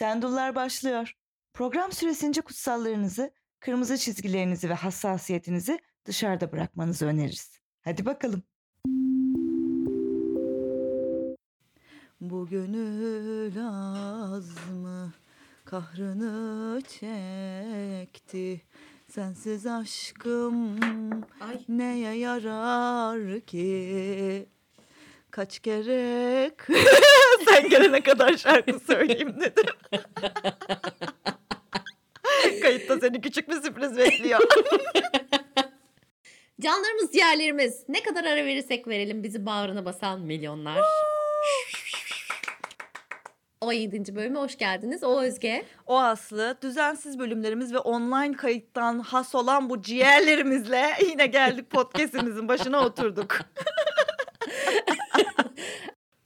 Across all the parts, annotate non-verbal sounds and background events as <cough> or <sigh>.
Şendullar başlıyor. Program süresince kutsallarınızı, kırmızı çizgilerinizi ve hassasiyetinizi dışarıda bırakmanızı öneririz. Hadi bakalım. Bu gönül az mı kahrını çekti Sensiz aşkım Ay. neye yarar ki Kaç kere <laughs> sen gelene kadar şarkı söyleyeyim dedim. <laughs> Kayıtta seni küçük bir sürpriz bekliyor. <laughs> Canlarımız, ciğerlerimiz. Ne kadar ara verirsek verelim bizi bağrına basan milyonlar. 17. bölüme hoş geldiniz. O Özge. O Aslı düzensiz bölümlerimiz ve online kayıttan has olan bu ciğerlerimizle yine geldik podcastimizin başına oturduk.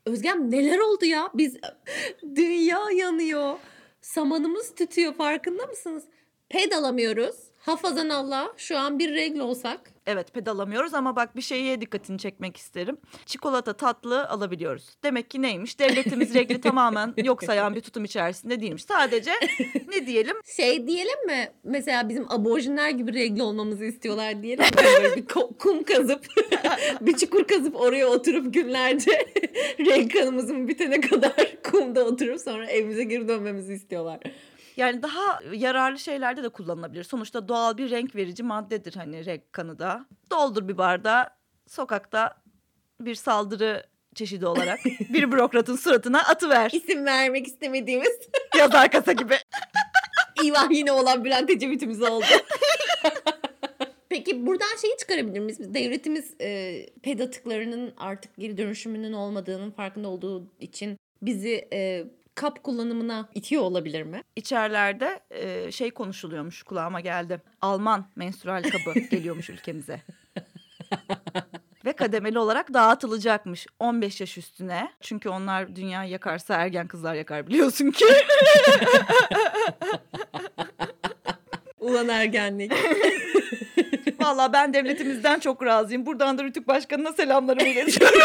Özgem neler oldu ya? Biz <laughs> dünya yanıyor. Samanımız tütüyor farkında mısınız? Ped alamıyoruz. Hafazan Allah şu an bir regl olsak. Evet pedalamıyoruz ama bak bir şeye dikkatini çekmek isterim. Çikolata tatlı alabiliyoruz. Demek ki neymiş? Devletimiz regli <laughs> tamamen yok sayan bir tutum içerisinde değilmiş. Sadece ne diyelim? Şey diyelim mi? Mesela bizim aborjinler gibi regl olmamızı istiyorlar diyelim? <laughs> Böyle bir kum kazıp <laughs> bir çukur kazıp oraya oturup günlerce renk kanımızın bitene kadar kumda oturup sonra evimize geri dönmemizi istiyorlar. Yani daha yararlı şeylerde de kullanılabilir. Sonuçta doğal bir renk verici maddedir hani renk kanı da. Doldur bir bardağı sokakta bir saldırı çeşidi olarak <laughs> bir bürokratın suratına atıver. İsim vermek istemediğimiz <laughs> Yazar kasa gibi. <laughs> İvah yine olan Bülent Ecevit'imiz oldu. Peki buradan şeyi çıkarabilir miyiz? Biz Devletimiz e, ped atıklarının artık geri dönüşümünün olmadığının farkında olduğu için bizi e, kap kullanımına itiyor olabilir mi? İçerilerde e, şey konuşuluyormuş kulağıma geldi. Alman menstrual kabı <laughs> geliyormuş ülkemize. Ve kademeli olarak dağıtılacakmış 15 yaş üstüne. Çünkü onlar dünya yakarsa ergen kızlar yakar biliyorsun ki. <laughs> Ulan ergenlik. <laughs> Vallahi ben devletimizden çok razıyım. Buradan da Rütük Başkanı'na selamlarımı iletiyorum.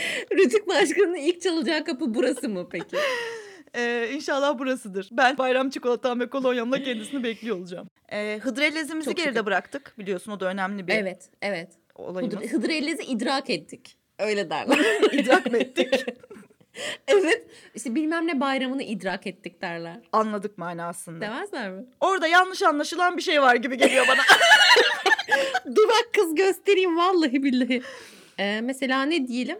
<laughs> Rütük Başkanı'nın ilk çalacağı kapı burası mı peki? <laughs> Ee, inşallah burasıdır. Ben bayram çikolatam ve kolonyamla kendisini bekliyor olacağım. Ee, hıdrellezimizi geride şükür. bıraktık. Biliyorsun o da önemli bir Evet, evet. olayımız. Hıdr- Hıdrellez'i idrak ettik. Öyle derler. <laughs> İdrak mı ettik? evet. İşte bilmem ne bayramını idrak ettik derler. Anladık manasında. Demezler mi? Orada yanlış anlaşılan bir şey var gibi geliyor bana. Dur bak kız göstereyim vallahi billahi. Ee, mesela ne diyelim?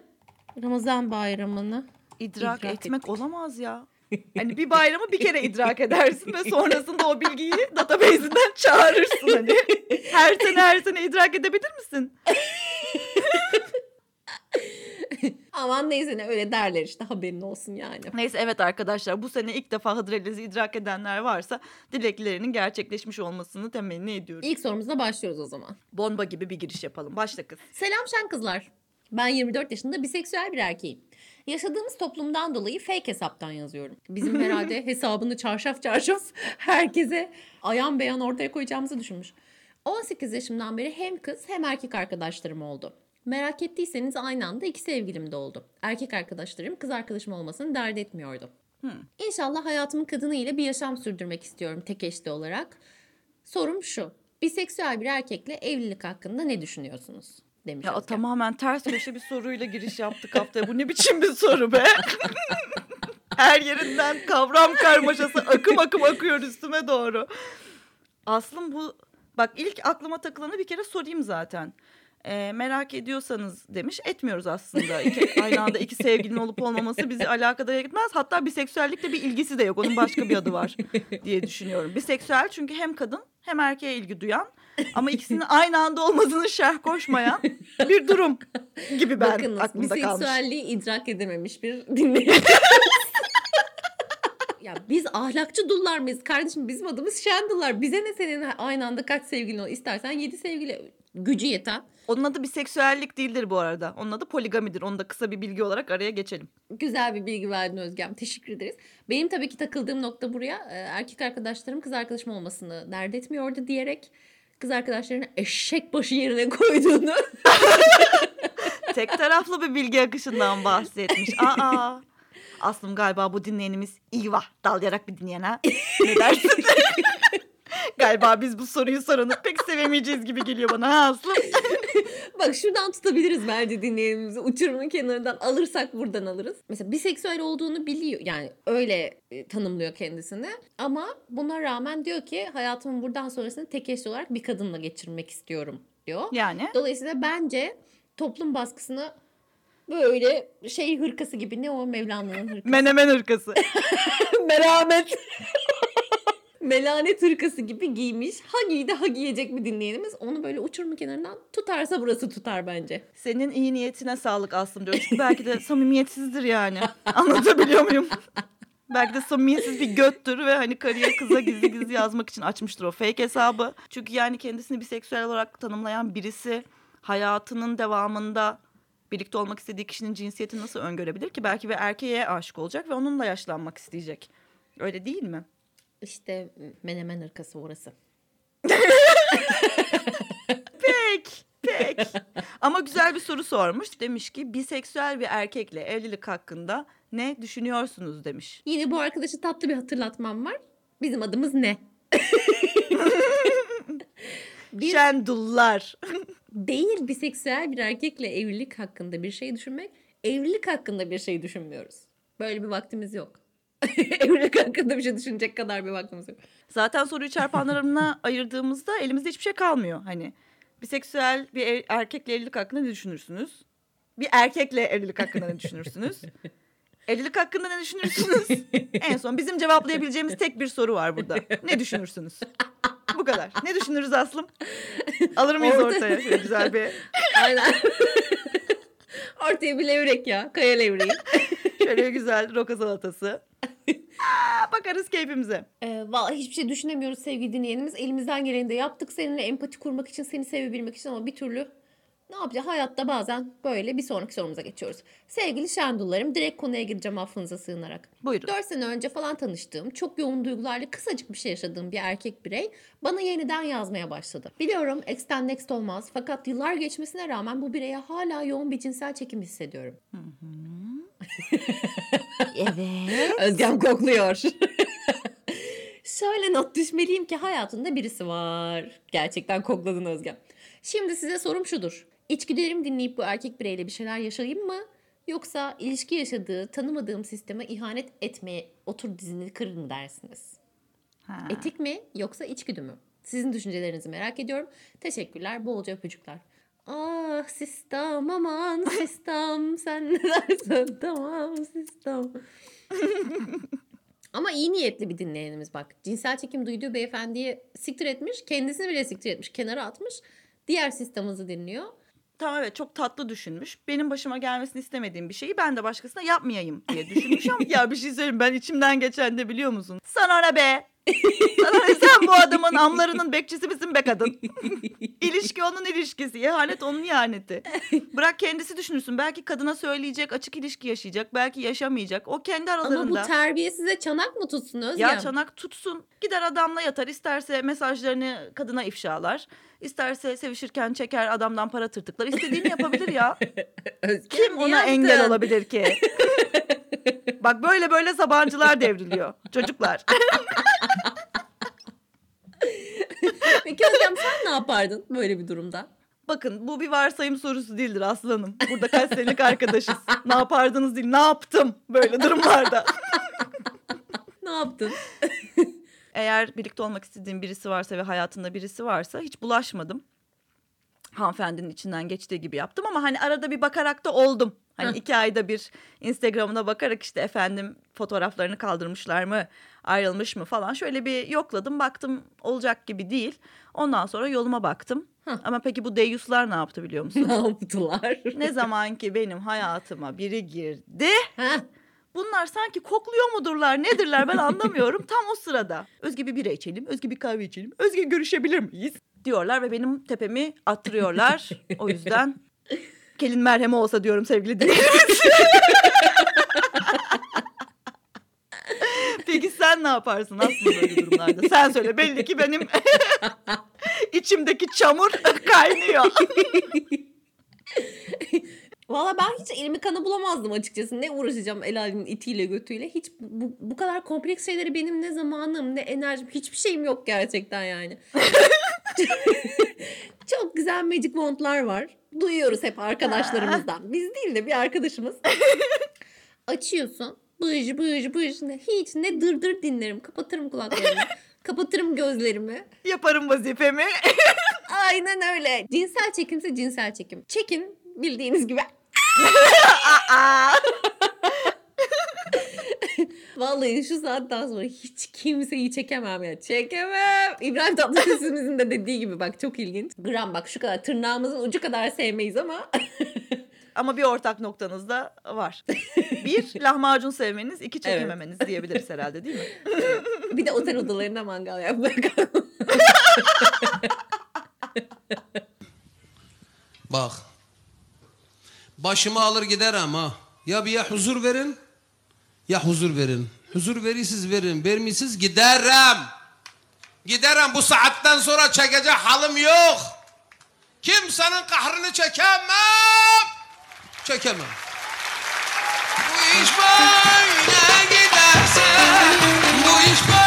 Ramazan bayramını. İdrak, İdrak etmek ettik. olamaz ya. <laughs> Hani bir bayramı bir kere idrak edersin ve sonrasında o bilgiyi <laughs> database'inden çağırırsın hani. Her <laughs> sene her sene idrak edebilir misin? Aman neyse ne öyle derler işte haberin olsun yani. Neyse evet arkadaşlar bu sene ilk defa Hıdrellez'i idrak edenler varsa dileklerinin gerçekleşmiş olmasını temenni ediyorum. İlk sorumuzla başlıyoruz o zaman. Bomba gibi bir giriş yapalım. Başla kız. Selam şen kızlar. Ben 24 yaşında biseksüel bir erkeğim. Yaşadığımız toplumdan dolayı fake hesaptan yazıyorum. Bizim <laughs> herhalde hesabını çarşaf çarşaf herkese ayan beyan ortaya koyacağımızı düşünmüş. 18 yaşımdan beri hem kız hem erkek arkadaşlarım oldu. Merak ettiyseniz aynı anda iki sevgilim de oldu. Erkek arkadaşlarım kız arkadaşım olmasını dert etmiyordu. İnşallah hayatımın kadını ile bir yaşam sürdürmek istiyorum tek eşli olarak. Sorum şu. Biseksüel bir erkekle evlilik hakkında ne düşünüyorsunuz? Demiş Ya Özge. tamamen ters köşe bir soruyla giriş yaptık haftaya. Bu ne biçim bir soru be? <laughs> Her yerinden kavram karmaşası akım akım akıyor üstüme doğru. Aslım bu bak ilk aklıma takılanı bir kere sorayım zaten. Ee, merak ediyorsanız demiş etmiyoruz aslında. İki, aynı anda iki sevgilinin olup olmaması bizi alakadar etmez. Hatta biseksüellikle bir ilgisi de yok. Onun başka bir adı var diye düşünüyorum. Biseksüel çünkü hem kadın hem erkeğe ilgi duyan ama ikisinin aynı anda olmasını şerh koşmayan bir durum gibi ben Bakınız aklımda kalmış. biseksüelliği idrak edememiş bir dinleyici. ya biz ahlakçı dullar mıyız kardeşim? Bizim adımız şendullar. Bize ne senin aynı anda kaç sevgilin ol? İstersen yedi sevgili gücü yeten. Onun adı biseksüellik değildir bu arada. Onun adı poligamidir. Onu da kısa bir bilgi olarak araya geçelim. Güzel bir bilgi verdin Özgem. Teşekkür ederiz. Benim tabii ki takıldığım nokta buraya. e, Erkek arkadaşlarım kız arkadaşım olmasını dert etmiyordu diyerek kız arkadaşlarını eşek başı yerine koyduğunu. <laughs> Tek taraflı bir bilgi akışından bahsetmiş. <laughs> Aa. Aslım galiba bu dinleyenimiz İva dalayarak bir dinleyen ha. Ne dersin? <laughs> galiba biz bu soruyu soranı pek sevemeyeceğiz gibi geliyor bana ha Aslım. <laughs> Bak şuradan tutabiliriz bence dinleyenimizi. Uçurumun kenarından alırsak buradan alırız. Mesela biseksüel olduğunu biliyor. Yani öyle e, tanımlıyor kendisini. Ama buna rağmen diyor ki hayatımın buradan sonrasını tek eşli olarak bir kadınla geçirmek istiyorum diyor. Yani Dolayısıyla bence toplum baskısını böyle şey hırkası gibi ne o Mevlana'nın hırkası. menemen hırkası. <laughs> Merhamet. Melanet hırkası gibi giymiş. Ha giydi ha giyecek bir dinleyenimiz. Onu böyle uçurumun kenarından tutarsa burası tutar bence. Senin iyi niyetine sağlık Aslım diyor. Çünkü belki de samimiyetsizdir yani. <laughs> Anlatabiliyor muyum? <laughs> Belki de samimiyetsiz bir göttür ve hani karıya kıza gizli gizli yazmak için açmıştır o fake hesabı. Çünkü yani kendisini biseksüel olarak tanımlayan birisi hayatının devamında birlikte olmak istediği kişinin cinsiyetini nasıl öngörebilir ki? Belki bir erkeğe aşık olacak ve onunla yaşlanmak isteyecek. Öyle değil mi? İşte menemen hırkası orası. <laughs> Pek, pek. Ama güzel bir soru sormuş. Demiş ki biseksüel bir erkekle evlilik hakkında ne düşünüyorsunuz demiş. Yine bu arkadaşı tatlı bir hatırlatmam var. Bizim adımız ne? <laughs> Biz Şendullar. değil biseksüel bir erkekle evlilik hakkında bir şey düşünmek, evlilik hakkında bir şey düşünmüyoruz. Böyle bir vaktimiz yok. <laughs> evlilik hakkında bir şey düşünecek kadar bir vaktimiz yok. Zaten soruyu çarpanlarına <laughs> ayırdığımızda elimizde hiçbir şey kalmıyor. Hani biseksüel bir ev- erkekle evlilik hakkında ne düşünürsünüz? Bir erkekle evlilik hakkında ne düşünürsünüz? <laughs> Evlilik hakkında ne düşünürsünüz? En son bizim cevaplayabileceğimiz tek bir soru var burada. Ne düşünürsünüz? Bu kadar. Ne düşünürüz Aslım? Alır mıyız Orta- ortaya şöyle güzel bir Aynen. Ortaya bir levrek ya. Kaya levreği. şöyle güzel roka salatası. Aa, <laughs> bakarız keyfimize. Ee, vallahi hiçbir şey düşünemiyoruz sevgili dinleyenimiz. Elimizden geleni de yaptık seninle empati kurmak için, seni sevebilmek için ama bir türlü ne yapacağız? Hayatta bazen böyle bir sonraki sorumuza geçiyoruz. Sevgili Şendullarım direkt konuya gireceğim affınıza sığınarak. Buyurun. 4 sene önce falan tanıştığım, çok yoğun duygularla kısacık bir şey yaşadığım bir erkek birey bana yeniden yazmaya başladı. Biliyorum extend next olmaz fakat yıllar geçmesine rağmen bu bireye hala yoğun bir cinsel çekim hissediyorum. Evet. Özgem kokluyor. Şöyle not düşmeliyim ki hayatında birisi var. Gerçekten kokladın Özgem. Şimdi size sorum şudur. İçgüdülerimi dinleyip bu erkek bireyle bir şeyler yaşayayım mı? Yoksa ilişki yaşadığı tanımadığım sisteme ihanet etmeye otur dizini kırır mı dersiniz? Ha. Etik mi yoksa içgüdü mü? Sizin düşüncelerinizi merak ediyorum. Teşekkürler. Bolca öpücükler. Ah sistem aman <laughs> sistem sen ne dersen tamam sistem. <laughs> Ama iyi niyetli bir dinleyenimiz bak. Cinsel çekim duyduğu beyefendiyi siktir etmiş. Kendisini bile siktir etmiş. Kenara atmış. Diğer sistemimizi dinliyor. Tamam evet çok tatlı düşünmüş. Benim başıma gelmesini istemediğim bir şeyi ben de başkasına yapmayayım diye düşünmüş ama <laughs> ya bir şey söyleyeyim ben içimden geçen de biliyor musun? Sana ne be? Sana sen bu adamın amlarının bekçisi misin be kadın? İlişki onun ilişkisi, ihanet onun ihaneti. Bırak kendisi düşünürsün. Belki kadına söyleyecek, açık ilişki yaşayacak, belki yaşamayacak. O kendi aralarında. Ama bu terbiyesize çanak mı tutsun Özlem? Ya çanak tutsun. Gider adamla yatar. İsterse mesajlarını kadına ifşalar. İsterse sevişirken çeker adamdan para tırtıklar. İstediğini yapabilir ya. <laughs> Özgem, Kim ona yaptın? engel olabilir ki? Bak böyle böyle sabancılar devriliyor. Çocuklar. <laughs> Peki Özlem sen ne yapardın böyle bir durumda? Bakın bu bir varsayım sorusu değildir aslanım. Burada kaç senelik arkadaşız. Ne yapardınız değil ne yaptım böyle durumlarda. <laughs> Ne yaptın? <laughs> Eğer birlikte olmak istediğim birisi varsa ve hayatında birisi varsa hiç bulaşmadım. Hanımefendinin içinden geçtiği gibi yaptım ama hani arada bir bakarak da oldum. Hani iki ayda bir Instagram'ına bakarak işte efendim fotoğraflarını kaldırmışlar mı, ayrılmış mı falan. Şöyle bir yokladım baktım olacak gibi değil. Ondan sonra yoluma baktım. Ama peki bu deyyuslar ne yaptı biliyor <laughs> musun? ne yaptılar? ne zaman ki benim hayatıma biri girdi Bunlar sanki kokluyor mudurlar nedirler ben anlamıyorum. <laughs> Tam o sırada Özge bir bira içelim, Özge bir kahve içelim, Özge görüşebilir miyiz? Diyorlar ve benim tepemi attırıyorlar. O yüzden kelin merhemi olsa diyorum sevgili dinleyicilerimiz. <laughs> Peki sen ne yaparsın aslında böyle durumlarda? Sen söyle belli ki benim <laughs> içimdeki çamur <laughs> kaynıyor. Valla ben hiç elimi kana bulamazdım açıkçası. Ne uğraşacağım el alemin itiyle götüyle. Hiç bu, bu kadar kompleks şeyleri benim ne zamanım ne enerjim hiçbir şeyim yok gerçekten yani. Çok güzel magic wand'lar var. Duyuyoruz hep arkadaşlarımızdan. Biz değil de bir arkadaşımız. <laughs> Açıyorsun. Bıj bıj bıj. Hiç ne dırdır dinlerim. Kapatırım kulaklarımı. <laughs> kapatırım gözlerimi. Yaparım vazifemi. <laughs> Aynen öyle. Cinsel çekimse cinsel çekim. Çekin bildiğiniz gibi. Vallahi şu saatten sonra hiç kimseyi çekemem ya. Çekemem. İbrahim Tatlıses'imizin de dediği gibi bak çok ilginç. Gram bak şu kadar tırnağımızın ucu kadar sevmeyiz ama <laughs> Ama bir ortak noktanız da var. Bir, <laughs> lahmacun sevmeniz, iki çekememeniz diyebiliriz herhalde değil mi? <laughs> bir de otel odalarında mangal yapmak. Bak. Başımı alır giderim ha. Ya bir ya huzur verin ya huzur verin. Huzur verirsiniz verin. Vermişsiniz giderim. Giderim bu saatten sonra çekecek halim yok. Kimsenin kahrını çekemem. Çekemem. Bu iş böyle giderse, bu iş böyle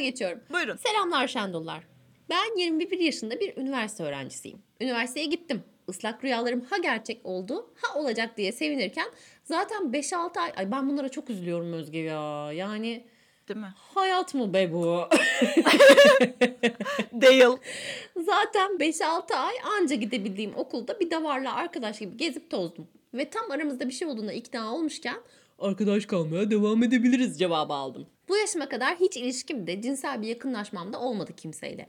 geçiyorum. Buyurun. Selamlar Şendollar. Ben 21 yaşında bir üniversite öğrencisiyim. Üniversiteye gittim. Islak rüyalarım ha gerçek oldu ha olacak diye sevinirken zaten 5-6 ay... Ay ben bunlara çok üzülüyorum Özge ya. Yani Değil mi? hayat mı be bu? <laughs> Değil. Zaten 5-6 ay anca gidebildiğim okulda bir davarla arkadaş gibi gezip tozdum. Ve tam aramızda bir şey olduğuna ikna olmuşken arkadaş kalmaya devam edebiliriz cevabı aldım. Bu yaşıma kadar hiç ilişkimde cinsel bir yakınlaşmam da olmadı kimseyle.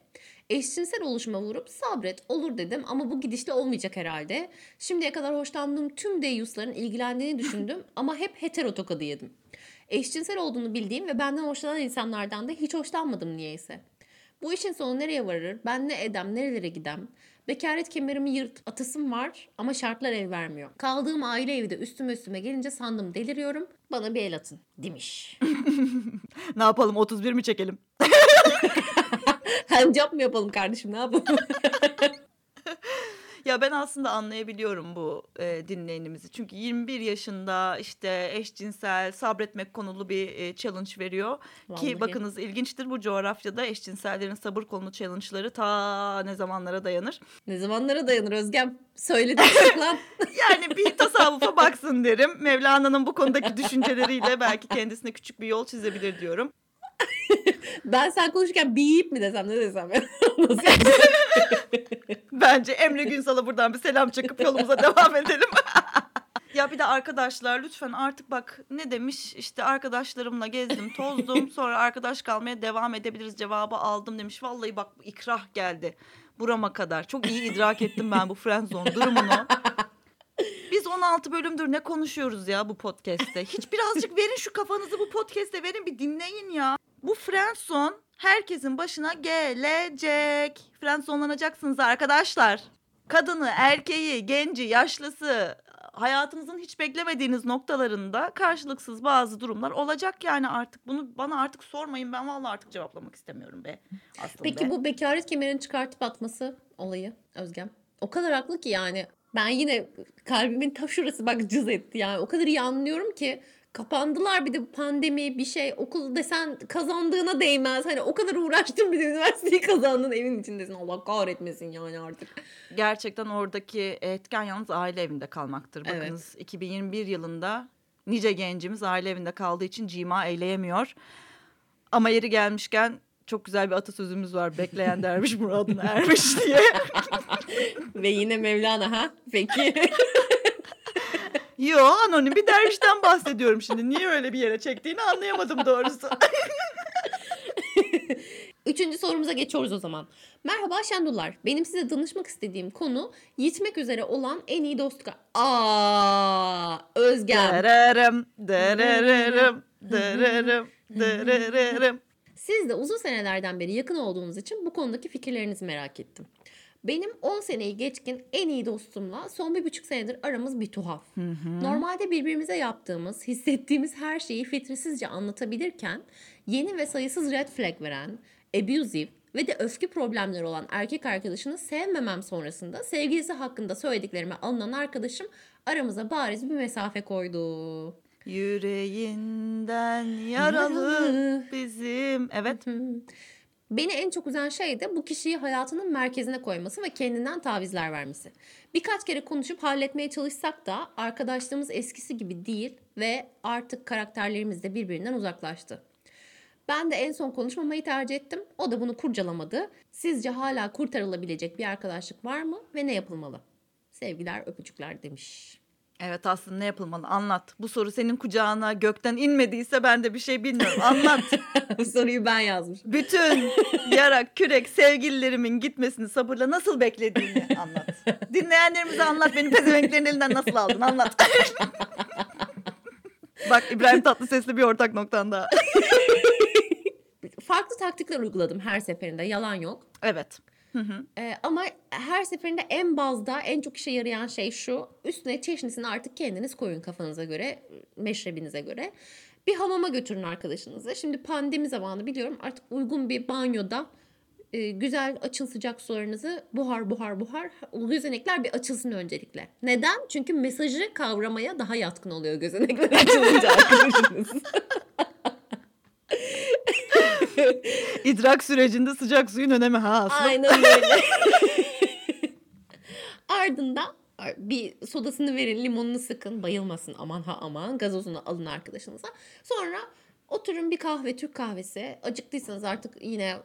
Eşcinsel oluşuma vurup sabret olur dedim ama bu gidişle olmayacak herhalde. Şimdiye kadar hoşlandığım tüm deyyusların ilgilendiğini düşündüm <laughs> ama hep hetero tokadı yedim. Eşcinsel olduğunu bildiğim ve benden hoşlanan insanlardan da hiç hoşlanmadım niyeyse. Bu işin sonu nereye varır? Ben ne edem, nerelere gidem? Bekaret kemerimi yırt, atasım var ama şartlar el vermiyor. Kaldığım aile evi de üstüme üstüme gelince sandım deliriyorum. Bana bir el atın demiş. <laughs> Ne yapalım 31 mi çekelim? <laughs> Handjob mu yapalım kardeşim ne yapalım? <laughs> Ya ben aslında anlayabiliyorum bu e, dinleyenimizi. Çünkü 21 yaşında işte eşcinsel sabretmek konulu bir e, challenge veriyor. Vallahi. Ki bakınız ilginçtir bu coğrafyada eşcinsellerin sabır konulu challenge'ları ta ne zamanlara dayanır. ne zamanlara dayanır Özgem? Söyledim <laughs> lan. Yani bir tasavvufa <laughs> baksın derim. Mevlana'nın bu konudaki düşünceleriyle belki kendisine küçük bir yol çizebilir diyorum. Ben sen konuşurken bip mi desem ne desem? Nasıl? <laughs> Bence Emre Günsal'a buradan bir selam çakıp yolumuza devam edelim. <laughs> ya bir de arkadaşlar lütfen artık bak ne demiş işte arkadaşlarımla gezdim tozdum <laughs> sonra arkadaş kalmaya devam edebiliriz cevabı aldım demiş. Vallahi bak ikrah geldi burama kadar. Çok iyi idrak ettim ben bu friendzone durumunu. Biz 16 bölümdür ne konuşuyoruz ya bu podcast'te. Hiç birazcık verin şu kafanızı bu podcast'e verin bir dinleyin ya. Bu friendzone herkesin başına gelecek. Friendzone'lanacaksınız arkadaşlar. Kadını, erkeği, genci, yaşlısı hayatınızın hiç beklemediğiniz noktalarında karşılıksız bazı durumlar olacak yani artık. Bunu bana artık sormayın ben vallahi artık cevaplamak istemiyorum be. Aslında Peki bu bekaret kemerini çıkartıp atması olayı Özgem. O kadar haklı ki yani. Ben yine kalbimin ta şurası bak cız etti yani. O kadar iyi anlıyorum ki kapandılar bir de pandemi bir şey okul desen kazandığına değmez. Hani o kadar uğraştın bir de üniversiteyi <laughs> kazandın evin içindesin. Allah kahretmesin yani artık. Gerçekten oradaki etken yalnız aile evinde kalmaktır. Evet. Bakınız 2021 yılında nice gencimiz aile evinde kaldığı için cima eyleyemiyor. Ama yeri gelmişken çok güzel bir atasözümüz var. Bekleyen derviş muradına ermiş diye. <laughs> Ve yine Mevlana ha? Peki. <laughs> Yo anonim bir dervişten bahsediyorum şimdi. Niye öyle bir yere çektiğini anlayamadım doğrusu. <laughs> Üçüncü sorumuza geçiyoruz o zaman. Merhaba Şendullar. Benim size danışmak istediğim konu yitmek üzere olan en iyi dostluk. Aa, Özgem. Dererem, dererem, <laughs> dererem, dererem. Siz de uzun senelerden beri yakın olduğunuz için bu konudaki fikirlerinizi merak ettim. Benim 10 seneyi geçkin en iyi dostumla son bir buçuk senedir aramız bir tuhaf. Normalde birbirimize yaptığımız, hissettiğimiz her şeyi filtresizce anlatabilirken Yeni ve sayısız red flag veren, abusive ve de öfke problemleri olan erkek arkadaşını sevmemem sonrasında sevgilisi hakkında söylediklerime alınan arkadaşım aramıza bariz bir mesafe koydu. Yüreğinden Yaralı. bizim. Evet. Beni en çok üzen şey de bu kişiyi hayatının merkezine koyması ve kendinden tavizler vermesi. Birkaç kere konuşup halletmeye çalışsak da arkadaşlığımız eskisi gibi değil ve artık karakterlerimiz de birbirinden uzaklaştı. Ben de en son konuşmamayı tercih ettim. O da bunu kurcalamadı. Sizce hala kurtarılabilecek bir arkadaşlık var mı ve ne yapılmalı? Sevgiler öpücükler demiş. Evet aslında ne yapılmalı anlat. Bu soru senin kucağına gökten inmediyse ben de bir şey bilmiyorum. Anlat. <laughs> Bu soruyu ben yazmışım. Bütün yarak kürek sevgililerimin gitmesini sabırla nasıl beklediğini anlat. <laughs> Dinleyenlerimize anlat. Beni pezevenklerin elinden nasıl aldın anlat. <laughs> Bak İbrahim Tatlıses'le bir ortak noktan daha. Farklı taktikler uyguladım her seferinde yalan yok. Evet. Ee, ama her seferinde en bazda en çok işe yarayan şey şu. Üstüne çeşnisini artık kendiniz koyun kafanıza göre, meşrebinize göre. Bir hamama götürün arkadaşınızı. Şimdi pandemi zamanı biliyorum artık uygun bir banyoda e, güzel açın sıcak sularınızı buhar buhar buhar o gözenekler bir açılsın öncelikle. Neden? Çünkü mesajı kavramaya daha yatkın oluyor gözenekler açılınca <laughs> arkadaşınız. İdrak sürecinde sıcak suyun önemi ha aslında. Aynen öyle. <laughs> Ardından bir sodasını verin, limonunu sıkın, bayılmasın aman ha aman, gazozunu alın arkadaşınıza. Sonra oturun bir kahve, Türk kahvesi. Acıktıysanız artık yine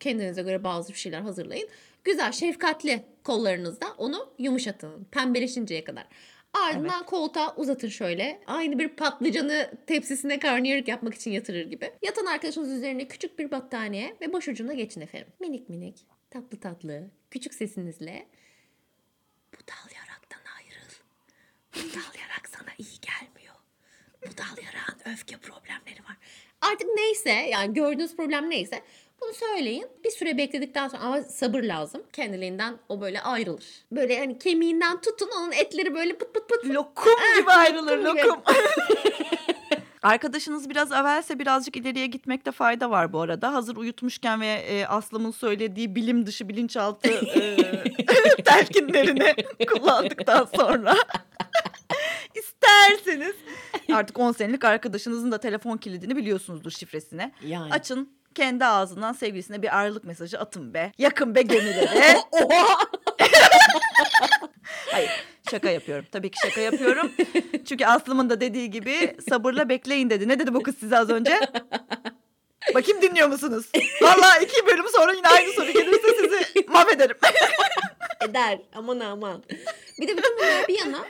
kendinize göre bazı bir şeyler hazırlayın. Güzel, şefkatli kollarınızda onu yumuşatın, pembeleşinceye kadar. Ardından koltuğa uzatın şöyle. Aynı bir patlıcanı tepsisine karnıyarık yapmak için yatırır gibi. Yatan arkadaşınız üzerine küçük bir battaniye ve başucuna geçin efendim. Minik minik, tatlı tatlı, küçük sesinizle bu dal yaraktan ayrıl. Bu dal yarak sana iyi gelmiyor. Bu dal yarağın öfke problemleri var. Artık neyse yani gördüğünüz problem neyse bunu söyleyin. Bir süre bekledikten sonra ama sabır lazım. Kendiliğinden o böyle ayrılır. Böyle hani kemiğinden tutun onun etleri böyle pıt pıt pıt. Lokum gibi ayrılır lokum. <laughs> Arkadaşınız biraz evvelse birazcık ileriye gitmekte fayda var bu arada. Hazır uyutmuşken ve e, Aslım'ın söylediği bilim dışı bilinçaltı e, <laughs> telkinlerini <laughs> kullandıktan sonra isterseniz artık 10 senelik arkadaşınızın da telefon kilidini biliyorsunuzdur şifresine. Yani. Açın kendi ağzından sevgilisine bir ayrılık mesajı atın be. Yakın be gemilere. <laughs> Oha! <laughs> Hayır şaka yapıyorum. Tabii ki şaka yapıyorum. Çünkü Aslım'ın da dediği gibi sabırla bekleyin dedi. Ne dedi bu kız size az önce? Bakayım dinliyor musunuz? Vallahi iki bölüm sonra yine aynı soru gelirse sizi mahvederim. Eder. Aman aman. Bir de bütün bunlar bir yana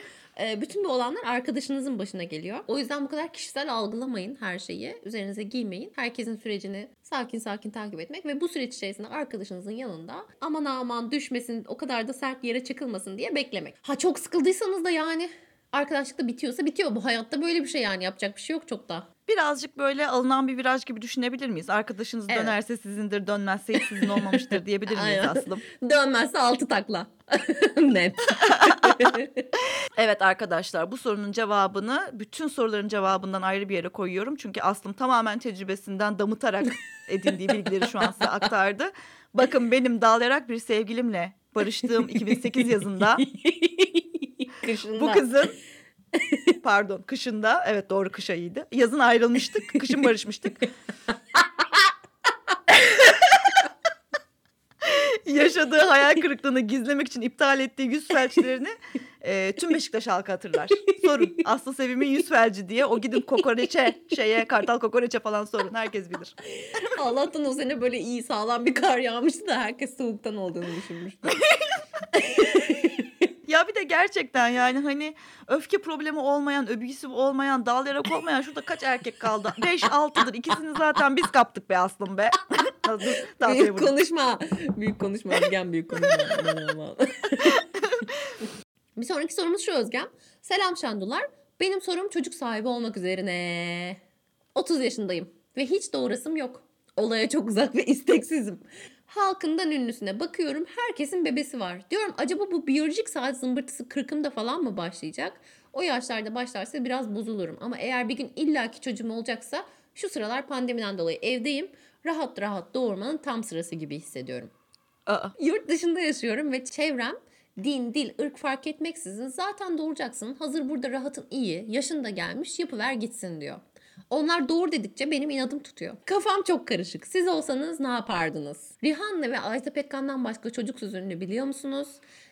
bütün bu olanlar arkadaşınızın başına geliyor. O yüzden bu kadar kişisel algılamayın her şeyi. Üzerinize giymeyin. Herkesin sürecini sakin sakin takip etmek ve bu süreç içerisinde arkadaşınızın yanında aman aman düşmesin o kadar da sert yere çakılmasın diye beklemek. Ha çok sıkıldıysanız da yani arkadaşlıkta bitiyorsa bitiyor. Bu hayatta böyle bir şey yani yapacak bir şey yok çok da. Birazcık böyle alınan bir viraj gibi düşünebilir miyiz? Arkadaşınız Evet. dönerse sizindir, dönmezse hiç sizin <laughs> olmamıştır diyebilir miyiz. Aslım? Dönmezse altı takla. <laughs> Net. <laughs> Evet arkadaşlar bu sorunun cevabını bütün soruların cevabından ayrı bir yere koyuyorum. Çünkü Aslım tamamen tecrübesinden damıtarak edindiği bilgileri şu an size aktardı. Bakın benim dağlayarak bir sevgilimle barıştığım 2008 yazında Kışında. bu kızın <laughs> pardon kışında evet doğru kış ayıydı. Yazın ayrılmıştık kışın barışmıştık. <laughs> Yaşadığı hayal kırıklığını gizlemek için iptal ettiği yüz felçlerini e, tüm Beşiktaş halkı hatırlar. Sorun Aslı Sevim'in yüz felci diye o gidin kokoreçe şeye kartal kokoreçe falan sorun herkes bilir. Allah'tan o sene böyle iyi sağlam bir kar yağmıştı da herkes soğuktan olduğunu düşünmüştü. <laughs> Ya bir de gerçekten yani hani öfke problemi olmayan, öbüsü olmayan, dal yarak olmayan şurada kaç erkek kaldı? <laughs> 5 6'dır. İkisini zaten biz kaptık be aslım be. <laughs> Dur, büyük konuşma. Büyük konuşma Özgen büyük konuşma. Bir sonraki sorumuz şu Özgen. Selam Şendular. Benim sorum çocuk sahibi olmak üzerine. 30 yaşındayım ve hiç doğrasım yok. Olaya çok uzak ve isteksizim. Halkından ünlüsüne bakıyorum herkesin bebesi var. Diyorum acaba bu biyolojik saat zımbırtısı kırkımda falan mı başlayacak? O yaşlarda başlarsa biraz bozulurum ama eğer bir gün illaki çocuğum olacaksa Şu sıralar pandemiden dolayı evdeyim. Rahat rahat doğurmanın tam sırası gibi hissediyorum. Aa, Yurt dışında yaşıyorum ve çevrem din, dil, ırk fark etmeksizin zaten doğuracaksın. Hazır burada rahatın iyi, yaşın da gelmiş yapıver gitsin diyor. Onlar doğur dedikçe benim inadım tutuyor. Kafam çok karışık. Siz olsanız ne yapardınız? Rihanna ve Ajda Pekkan'dan başka çocuk sözünü biliyor musunuz?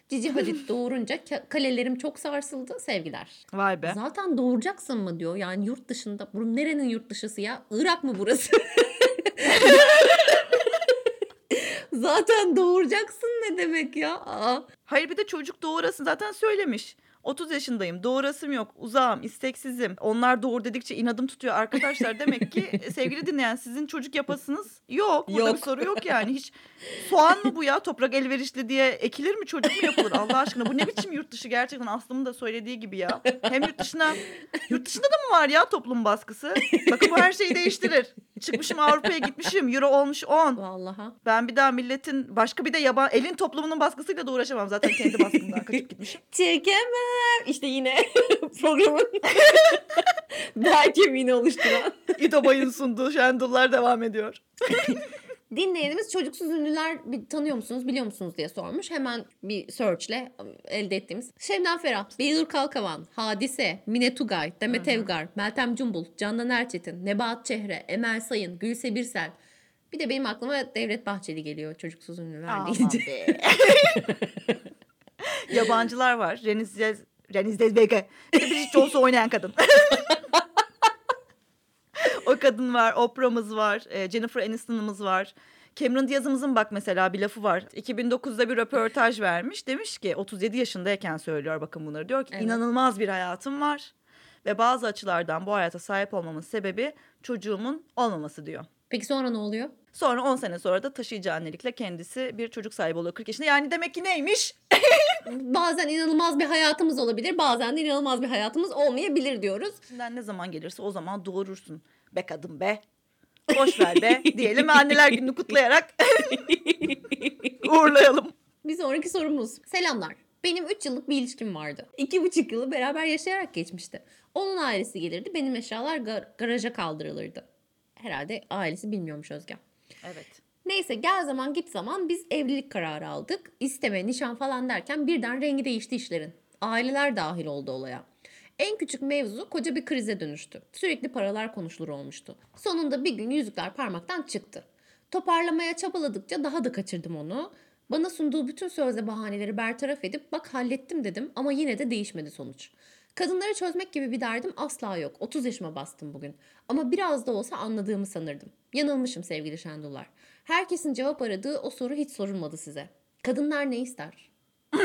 Cici Hadid <laughs> doğurunca ka- kalelerim çok sarsıldı. Sevgiler. vay be. Zaten doğuracaksın mı diyor. Yani yurt dışında. Bu nerenin yurt dışısı ya? Irak mı burası? <laughs> Zaten doğuracaksın ne demek ya? Aa. Hayır bir de çocuk doğurasın zaten söylemiş. 30 yaşındayım. Doğurasım yok. Uzağım, isteksizim. Onlar doğur dedikçe inadım tutuyor arkadaşlar. Demek ki <laughs> e, sevgili dinleyen sizin çocuk yapasınız yok. Burada Yok. bir soru yok yani. Hiç soğan mı bu ya? Toprak elverişli diye ekilir mi çocuk mu yapılır? Allah aşkına bu ne biçim yurt dışı gerçekten Aslım'ın da söylediği gibi ya. Hem yurt dışına yurt dışında da mı var ya toplum baskısı? Bakın bu her şeyi değiştirir. Çıkmışım Avrupa'ya gitmişim. Euro olmuş 10. Vallahi. Ben bir daha milletin başka bir de yaban elin toplumunun baskısıyla da uğraşamam. Zaten kendi baskımdan kaçıp gitmişim. <laughs> Çekemem. İşte yine <laughs> programın <laughs> Berkemini oluşturan. İdo Bay'ın sunduğu Şendullar devam ediyor. <laughs> Dinleyenimiz çocuksuz ünlüler bir tanıyor musunuz, biliyor musunuz diye sormuş. Hemen bir searchle elde ettiğimiz. Şebnem Ferah, Beylül Kalkavan, Hadise, Mine Tugay, Demet Evgar, Meltem Cumbul, Candan Erçetin, Nebahat Çehre, Emel Sayın, Gülse Birsel. Bir de benim aklıma Devlet Bahçeli geliyor çocuksuz ünlüler Aman deyince. Yabancılar var. Reniz Zez, Reniz Zellweger. Bir de Bridget Jones'u oynayan kadın. o kadın var. Oprah'mız var. e, Jennifer Aniston'ımız var. Cameron Diaz'ımızın bak mesela bir lafı var. 2009'da bir röportaj vermiş. Demiş ki 37 yaşındayken söylüyor bakın bunları. Diyor ki Evet. inanılmaz bir hayatım var. Ve bazı açılardan bu hayata sahip olmamın sebebi çocuğumun olmaması diyor. Peki sonra ne oluyor? Sonra 10 sene sonra da taşıyıcı annelikle kendisi bir çocuk sahibi oluyor 40 yaşında. Yani demek ki neymiş? <laughs> Bazen inanılmaz bir hayatımız olabilir, bazen de inanılmaz bir hayatımız olmayabilir diyoruz. İçinden ne zaman gelirse o zaman doğurursun. Be kadın be. Boş ver be <laughs> diyelim anneler gününü kutlayarak <laughs> uğurlayalım. Bir sonraki sorumuz. Selamlar. Benim 3 yıllık bir ilişkim vardı. 2,5 yılı beraber yaşayarak geçmişti. Onun ailesi gelirdi, benim eşyalar gar- garaja kaldırılırdı. Herhalde ailesi bilmiyormuş Özgem. Evet. Neyse gel zaman git zaman biz evlilik kararı aldık. İsteme, nişan falan derken birden rengi değişti işlerin. Aileler dahil oldu olaya. En küçük mevzu koca bir krize dönüştü. Sürekli paralar konuşulur olmuştu. Sonunda bir gün yüzükler parmaktan çıktı. Toparlamaya çabaladıkça daha da kaçırdım onu. Bana sunduğu bütün sözle bahaneleri bertaraf edip bak hallettim dedim ama yine de değişmedi sonuç. Kadınları çözmek gibi bir derdim asla yok. 30 yaşıma bastım bugün. Ama biraz da olsa anladığımı sanırdım. Yanılmışım sevgili Şendullar. Herkesin cevap aradığı o soru hiç sorulmadı size. Kadınlar ne ister? <laughs>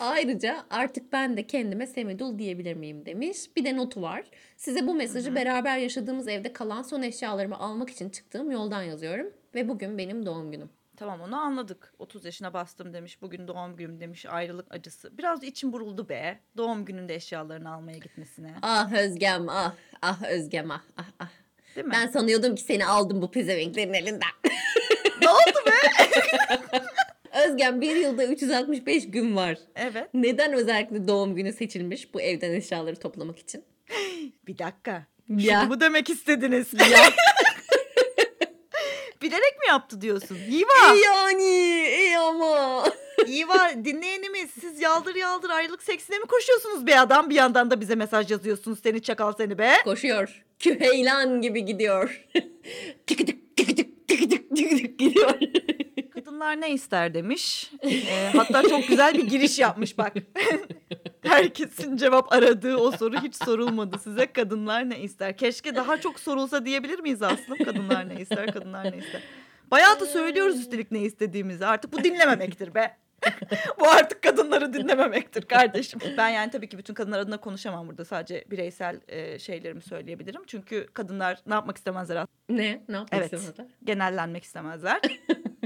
Ayrıca artık ben de kendime Semidul diyebilir miyim demiş. Bir de notu var. Size bu mesajı beraber yaşadığımız evde kalan son eşyalarımı almak için çıktığım yoldan yazıyorum. Ve bugün benim doğum günüm. Tamam onu anladık. 30 yaşına bastım demiş. Bugün doğum günüm demiş. Ayrılık acısı. Biraz içim buruldu be. Doğum gününde eşyalarını almaya gitmesine. Ah Özgem ah. Ah Özgem ah ah ah. Değil mi? Ben sanıyordum ki seni aldım bu pezevenklerin elinden. ne oldu be? <laughs> Özgem bir yılda 365 gün var. Evet. Neden özellikle doğum günü seçilmiş bu evden eşyaları toplamak için? Bir dakika. Ya. Şunu mu demek istediniz? Ya. <laughs> Bilerek mi yaptı diyorsun? İyi var. E yani e ama. <laughs> İyi var dinleyenimiz siz yaldır yaldır ayrılık seksine mi koşuyorsunuz bir adam bir yandan da bize mesaj yazıyorsunuz seni çakal seni be. Koşuyor. Küheylan gibi gidiyor. <laughs> tık tık tık tık tık tık tık gidiyor. Kadınlar ne ister demiş. E, hatta çok güzel bir giriş yapmış bak. <laughs> Herkesin cevap aradığı o soru hiç sorulmadı size. Kadınlar ne ister? Keşke daha çok sorulsa diyebilir miyiz Aslım? Kadınlar ne ister? Kadınlar ne ister? Bayağı da söylüyoruz üstelik ne istediğimizi. Artık bu dinlememektir be. <laughs> bu artık kadınları dinlememektir kardeşim. Ben yani tabii ki bütün kadınlar adına konuşamam burada. Sadece bireysel e, şeylerimi söyleyebilirim. Çünkü kadınlar ne yapmak istemezler ne? Ne yapmak Evet. istemedi? genellenmek istemezler.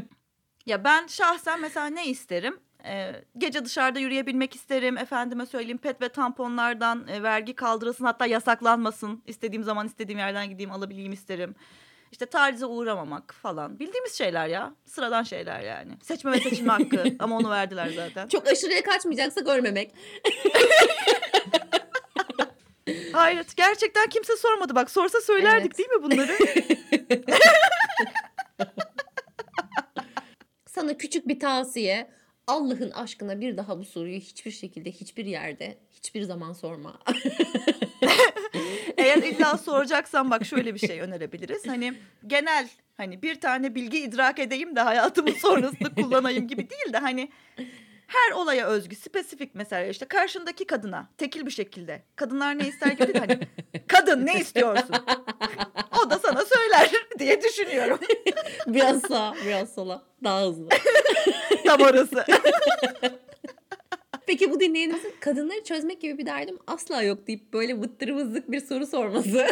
<laughs> ya ben şahsen mesela ne isterim? Ee, gece dışarıda yürüyebilmek isterim. Efendime söyleyeyim pet ve tamponlardan e, vergi kaldırılsın hatta yasaklanmasın. İstediğim zaman istediğim yerden gideyim alabileyim isterim. İşte tacize uğramamak falan. Bildiğimiz şeyler ya. Sıradan şeyler yani. Seçme ve seçilme hakkı <laughs> ama onu verdiler zaten. Çok aşırıya kaçmayacaksa görmemek. <laughs> Hayır gerçekten kimse sormadı. Bak sorsa söylerdik Evet. değil mi bunları? <laughs> Sana küçük bir tavsiye. Allah'ın aşkına bir daha bu soruyu hiçbir şekilde, hiçbir yerde, hiçbir zaman sorma. <laughs> Eğer illa <laughs> soracaksan bak şöyle bir şey önerebiliriz. Hani genel hani bir tane bilgi idrak edeyim de hayatımın sonrasında <laughs> kullanayım gibi değil de hani her olaya özgü spesifik mesela işte karşındaki kadına tekil bir şekilde kadınlar ne ister gibi de hani kadın ne istiyorsun? O da sana söyler <laughs> diye düşünüyorum. <laughs> biraz sağa, biraz sola. Daha hızlı. <laughs> Tam orası. Peki bu dinleyenimizin kadınları çözmek gibi bir derdim asla yok deyip böyle vıttırı vızlık bir soru sorması.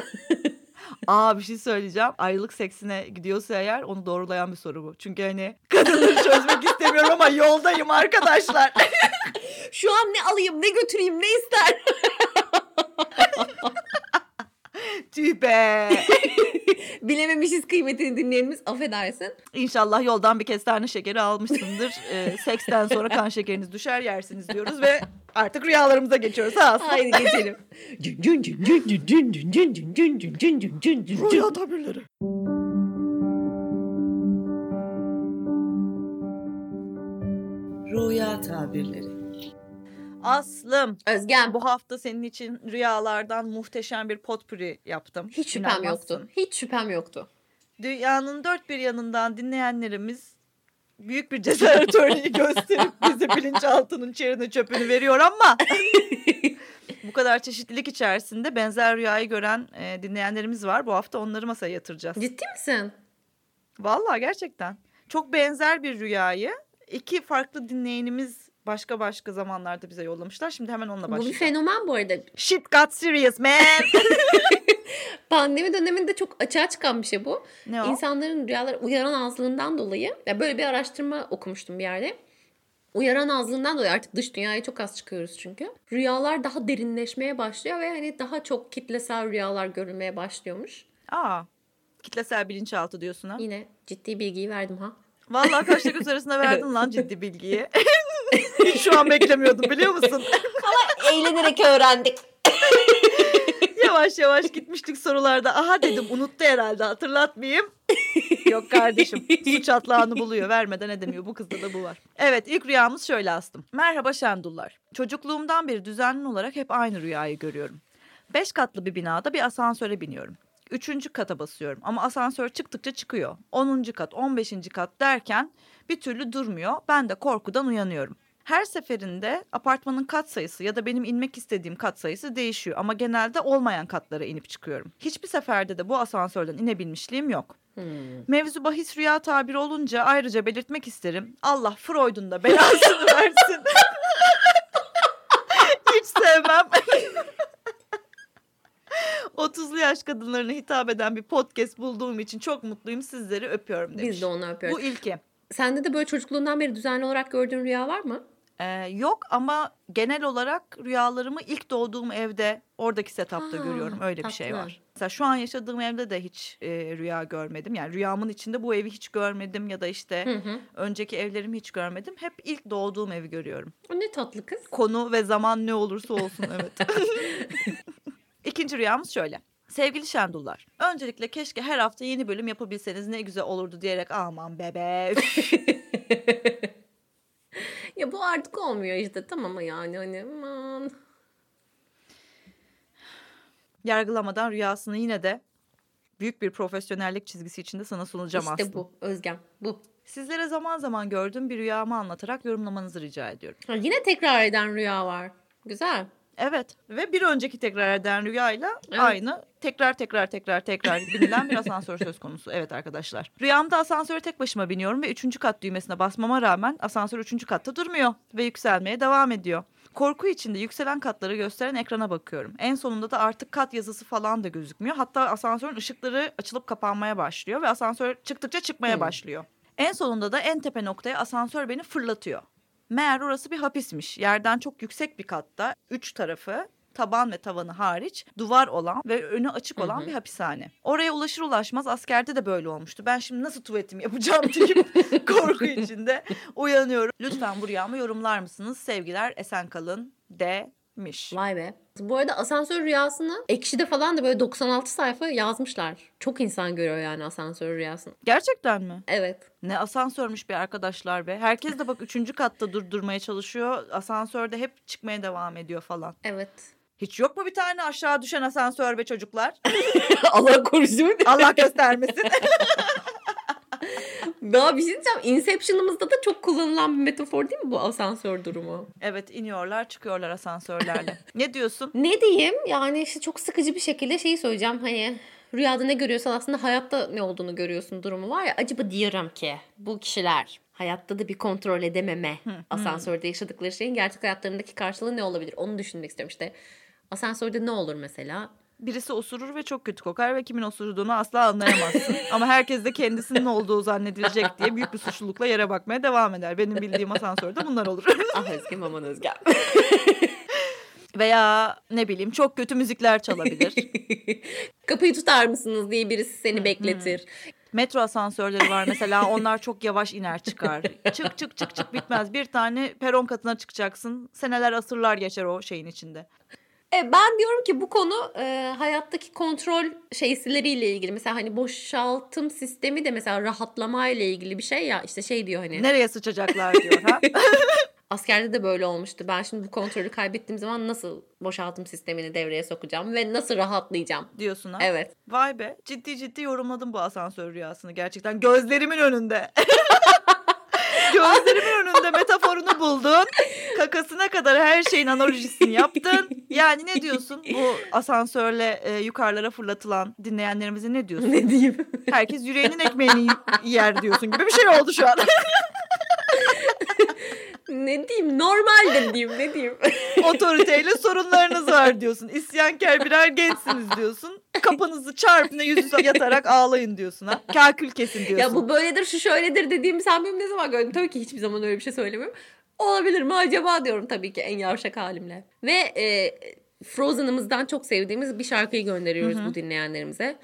Aa bir şey söyleyeceğim. Ayrılık seksine gidiyorsa eğer onu doğrulayan bir soru bu. Çünkü hani kadınları çözmek istemiyorum ama yoldayım arkadaşlar. Şu an ne alayım, ne götüreyim, ne ister? Tüh be. Bilememişiz kıymetini dinleyenimiz affedersin. İnşallah yoldan bir kestane şekeri almışsındır. Ee, seksten sonra kan şekeriniz düşer yersiniz diyoruz ve artık rüyalarımıza geçiyoruz. Ha, Haydi geçelim. Rüya tabirleri. Rüya tabirleri. Aslım. Özgem Bu hafta senin için rüyalardan muhteşem bir potpürü yaptım. hiç şüphem İnanmazsın. yoktu. Hiç şüphem yoktu. Dünyanın dört bir yanından dinleyenlerimiz büyük bir cesaret örneği <laughs> gösterip bize bilinçaltının çerini çöpünü veriyor ama <laughs> bu kadar çeşitlilik içerisinde benzer rüyayı gören e, dinleyenlerimiz var. Bu hafta onları masaya yatıracağız. Ciddi misin? Vallahi gerçekten. Çok benzer bir rüyayı iki farklı dinleyenimiz başka başka zamanlarda bize yollamışlar. Şimdi hemen onunla Bu bir başlayalım. fenomen bu arada. Shit got serious man. <laughs> Pandemi döneminde çok açığa çıkan bir şey bu. ne o? İnsanların rüyalara uyaran azlığından dolayı ya böyle bir araştırma okumuştum bir yerde. Uyaran azlığından dolayı artık dış dünyaya çok az çıkıyoruz çünkü. Rüyalar daha derinleşmeye başlıyor ve hani daha çok kitlesel rüyalar görülmeye başlıyormuş. Aa, kitlesel bilinçaltı diyorsun ha. Yine ciddi bilgiyi verdim ha. Vallahi kaşla <laughs> göz arasında verdin lan ciddi bilgiyi. <laughs> <laughs> Şu an beklemiyordum biliyor musun? <laughs> Eğlenerek öğrendik. <laughs> yavaş yavaş gitmiştik sorularda. Aha dedim unuttu herhalde hatırlatmayayım. Yok kardeşim su çatlağını buluyor vermeden edemiyor bu kızda da bu var. Evet ilk rüyamız şöyle astım. Merhaba Şendullar. Çocukluğumdan beri düzenli olarak hep aynı rüyayı görüyorum. Beş katlı bir binada bir asansöre biniyorum. Üçüncü kata basıyorum ama asansör çıktıkça çıkıyor. Onuncu kat, on beşinci kat derken bir türlü durmuyor. Ben de korkudan uyanıyorum. Her seferinde apartmanın kat sayısı ya da benim inmek istediğim kat sayısı değişiyor ama genelde olmayan katlara inip çıkıyorum. Hiçbir seferde de bu asansörden inebilmişliğim yok. Mevzu bahis rüya tabiri olunca ayrıca belirtmek isterim. Allah Freud'un da belasını <laughs> versin. Hiç sevmem. 30'lu yaş kadınlarına hitap eden bir podcast bulduğum için çok mutluyum. Sizleri öpüyorum demiş. Biz de onu öpüyoruz. Bu ilki. Sende de böyle çocukluğundan beri düzenli olarak gördüğün rüya var mı? Ee, yok ama genel olarak rüyalarımı ilk doğduğum evde oradaki setupta Ha, görüyorum. Öyle bir şey tatlı. var. Mesela şu an yaşadığım evde de hiç e, rüya görmedim. Yani rüyamın içinde bu evi hiç görmedim ya da işte Hı hı. önceki evlerimi hiç görmedim. Hep ilk doğduğum evi görüyorum. O ne tatlı kız. Konu ve zaman ne olursa olsun evet. <laughs> İkinci rüyamız şöyle. Sevgili Şendullar, öncelikle keşke her hafta yeni bölüm yapabilseniz ne güzel olurdu diyerek aman bebe. üf." Ya bu artık olmuyor işte tamam ama yani hani aman. Yargılamadan rüyasını yine de büyük bir profesyonellik çizgisi içinde sana sunacağım İşte aslında. bu Özgem bu. Sizlere zaman zaman gördüğüm bir rüyamı anlatarak yorumlamanızı rica ediyorum. Ha, yine tekrar eden rüya var. Güzel. Evet ve bir önceki tekrar eden rüyayla Evet. aynı tekrar tekrar tekrar tekrar binilen bir asansör söz konusu. Evet arkadaşlar. Rüyamda asansöre tek başıma biniyorum ve üçüncü kat düğmesine basmama rağmen asansör üçüncü katta durmuyor ve yükselmeye devam ediyor. Korku içinde yükselen katları gösteren ekrana bakıyorum. En sonunda da artık kat yazısı falan da gözükmüyor. Hatta asansörün ışıkları açılıp kapanmaya başlıyor ve asansör çıktıkça çıkmaya Hmm. başlıyor. En sonunda da en tepe noktaya asansör beni fırlatıyor. Meğer orası bir hapismiş. Yerden çok yüksek bir katta, üç tarafı taban ve tavanı hariç duvar olan ve önü açık olan Hı hı. bir hapishane. Oraya ulaşır ulaşmaz askerde de böyle olmuştu. Ben şimdi nasıl tuvaletimi yapacağım deyip <laughs> korku içinde uyanıyorum. Lütfen bu rüyamı yorumlar mısınız? Sevgiler, esen kalın. D. Miş. Vay be. Bu arada asansör rüyasını ekşide falan da böyle 96 sayfa yazmışlar. Çok insan görüyor yani asansör rüyasını. Gerçekten mi? Evet. Ne asansörmüş bir arkadaşlar be. Herkes de bak üçüncü katta durdurmaya çalışıyor. Asansörde hep çıkmaya devam ediyor falan. Evet. Hiç yok mu bir tane aşağı düşen asansör be çocuklar? <laughs> Allah korusun. Allah göstermesin. <laughs> Daha bir şey diyeceğim. Inception'ımızda da çok kullanılan bir metafor değil mi bu asansör durumu? evet iniyorlar çıkıyorlar asansörlerle. <laughs> ne diyorsun? Ne diyeyim? Yani işte çok sıkıcı bir şekilde şeyi söyleyeceğim. Hani rüyada ne görüyorsan aslında hayatta ne olduğunu görüyorsun durumu var ya. Acaba diyorum ki bu kişiler hayatta da bir kontrol edememe asansörde yaşadıkları şeyin gerçek hayatlarındaki karşılığı ne olabilir? Onu düşünmek istiyorum işte. Asansörde ne olur mesela? Birisi osurur ve çok kötü kokar ve kimin osurduğunu asla anlayamazsın. <laughs> Ama herkes de kendisinin olduğu zannedilecek diye büyük bir suçlulukla yere bakmaya devam eder. Benim bildiğim asansörde bunlar olur. <laughs> Ah Özge Maman Özge. <laughs> Veya ne bileyim çok kötü müzikler çalabilir. Kapıyı tutar mısınız diye birisi seni bekletir. Metro asansörleri var mesela onlar çok yavaş iner çıkar. Çık çık çık çık bitmez. Bir tane peron katına çıkacaksın. Seneler asırlar geçer o şeyin içinde. E, ben diyorum ki bu konu e, hayattaki kontrol şeysileriyle ilgili. Mesela hani boşaltım sistemi de mesela rahatlama ile ilgili bir şey ya. işte şey diyor hani. Nereye sıçacaklar diyor ha. <laughs> Askerde de böyle olmuştu. Ben şimdi bu kontrolü kaybettiğim zaman nasıl boşaltım sistemini devreye sokacağım ve nasıl rahatlayacağım? diyorsun ha. Evet. Vay be ciddi ciddi yorumladım bu asansör rüyasını gerçekten. Gözlerimin önünde. <laughs> Gözlerimin önünde metaforunu buldun. <laughs> Kakasına kadar her şeyin analojisini yaptın. <laughs> Yani ne diyorsun bu asansörle e, yukarılara fırlatılan dinleyenlerimize ne diyorsun? Ne diyeyim? Herkes yüreğinin ekmeğini yer diyorsun gibi bir şey oldu şu an. <laughs> ne diyeyim? Normaldir diyeyim. Ne diyeyim? <laughs> Otoriteyle sorunlarınız var diyorsun. İsyankar birer gençsiniz diyorsun. Kafanızı çarpın yüzüstü yatarak ağlayın diyorsun ha. Kakül kesin diyorsun. ya bu böyledir şu şöyledir dediğimi sen benim ne zaman gördün? Tabii ki hiçbir zaman öyle bir şey söylemiyorum. Olabilir mi acaba diyorum tabii ki en yavşak halimle. Ve e, Frozen'ımızdan çok sevdiğimiz bir şarkıyı gönderiyoruz bu dinleyenlerimize.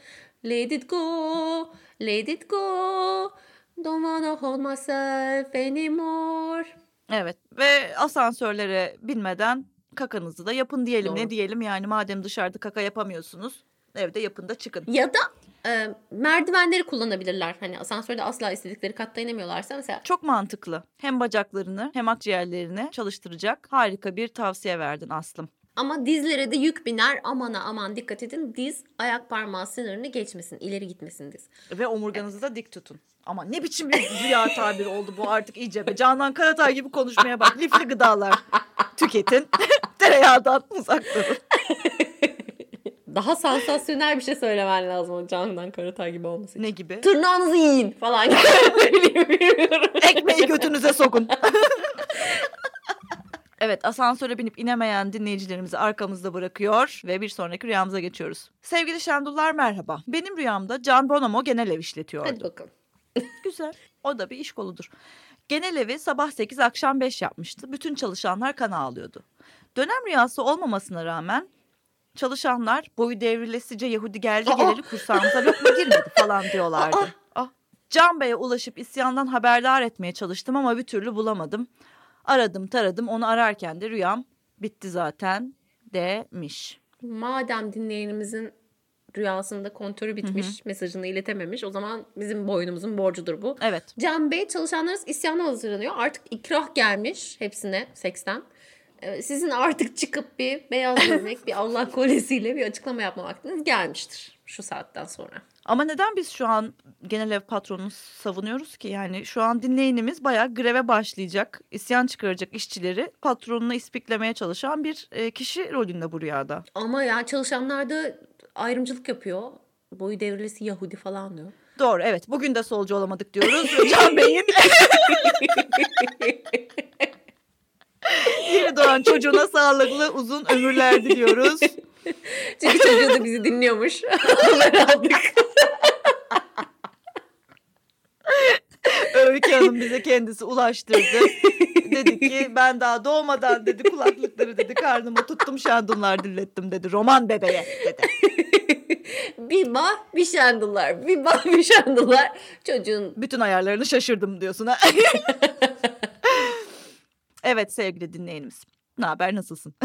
Let it go, let it go, don't wanna hold myself anymore. Evet ve asansörlere binmeden kakanızı da yapın diyelim. Doğru. Ne diyelim yani madem dışarıda kaka yapamıyorsunuz evde yapın da çıkın. Ya da e, merdivenleri kullanabilirler. Hani asansörde asla istedikleri katta inemiyorlarsa mesela Çok mantıklı. Hem bacaklarını hem akciğerlerini çalıştıracak harika bir tavsiye verdin Aslım. Ama dizlere de yük biner. Amana aman dikkat edin. Diz ayak parmağı sınırını geçmesin. ileri gitmesin diz. Ve omurganızı da dik tutun. Ama ne biçim bir rüya tabiri oldu bu artık iyice be. Canan Karatay gibi konuşmaya bak. Lifli gıdalar tüketin. <laughs> Tereyağından uzak durun. <laughs> Daha sansasyonel bir şey söylemen lazım o Candan Karatay gibi olması için. Ne gibi? Tırnağınızı yiyin falan. Bilmiyorum. <laughs> Ekmeği götünüze sokun. <laughs> Evet asansöre binip inemeyen dinleyicilerimizi arkamızda bırakıyor ve bir sonraki rüyamıza geçiyoruz. Sevgili Şendullar merhaba. Benim rüyamda Can Bonomo genel ev işletiyordu. Hadi bakalım. <laughs> Güzel. O da bir iş koludur. Genel evi sabah 8 akşam 5 yapmıştı. Bütün çalışanlar kan ağlıyordu. Dönem rüyası olmamasına rağmen çalışanlar boyu devrilesice Yahudi geldi geleli kursağımıza lokma girmedi falan <laughs> diyorlardı. Ah. Can Bey'e ulaşıp isyandan haberdar etmeye çalıştım ama bir türlü bulamadım. Aradım taradım onu ararken de rüyam bitti zaten demiş. Madem dinleyenimizin rüyasında kontörü bitmiş, mesajını iletememiş o zaman bizim boynumuzun borcudur bu. Evet. Can Bey çalışanlarınız isyana hazırlanıyor. Artık ikrah gelmiş hepsine seksten. Ee, Sizin artık çıkıp bir beyaz gömlek, bir Allah kolesiyle bir açıklama yapma vaktiniz gelmiştir şu saatten sonra. Ama neden biz şu an genel ev patronunu savunuyoruz ki? Yani şu an dinleyenimiz bayağı greve başlayacak, isyan çıkaracak işçileri patronuna ispiklemeye çalışan bir e, kişi rolünde bu rüyada. Ama ya çalışanlar da ayrımcılık yapıyor. Boyu devrilesi Yahudi falan diyor. Doğru evet bugün de solcu olamadık diyoruz. Can Bey'in <laughs> yeni doğan çocuğuna sağlıklı uzun ömürler diliyoruz. Çünkü çocuğu da bizi dinliyormuş. Haber aldık. Öykü Hanım bize kendisi ulaştırdı. dedi ki ben daha doğmadan dedi kulaklıkları dedi karnıma tuttum şandunlar dinlettim dedi. Roman bebeğe dedi. bir bah bir şandılar. Bir bah bir şandılar. Çocuğun Bütün ayarlarını şaşırdım diyorsun ha. <laughs> evet sevgili dinleyenimiz. Ne haber nasılsın? <laughs>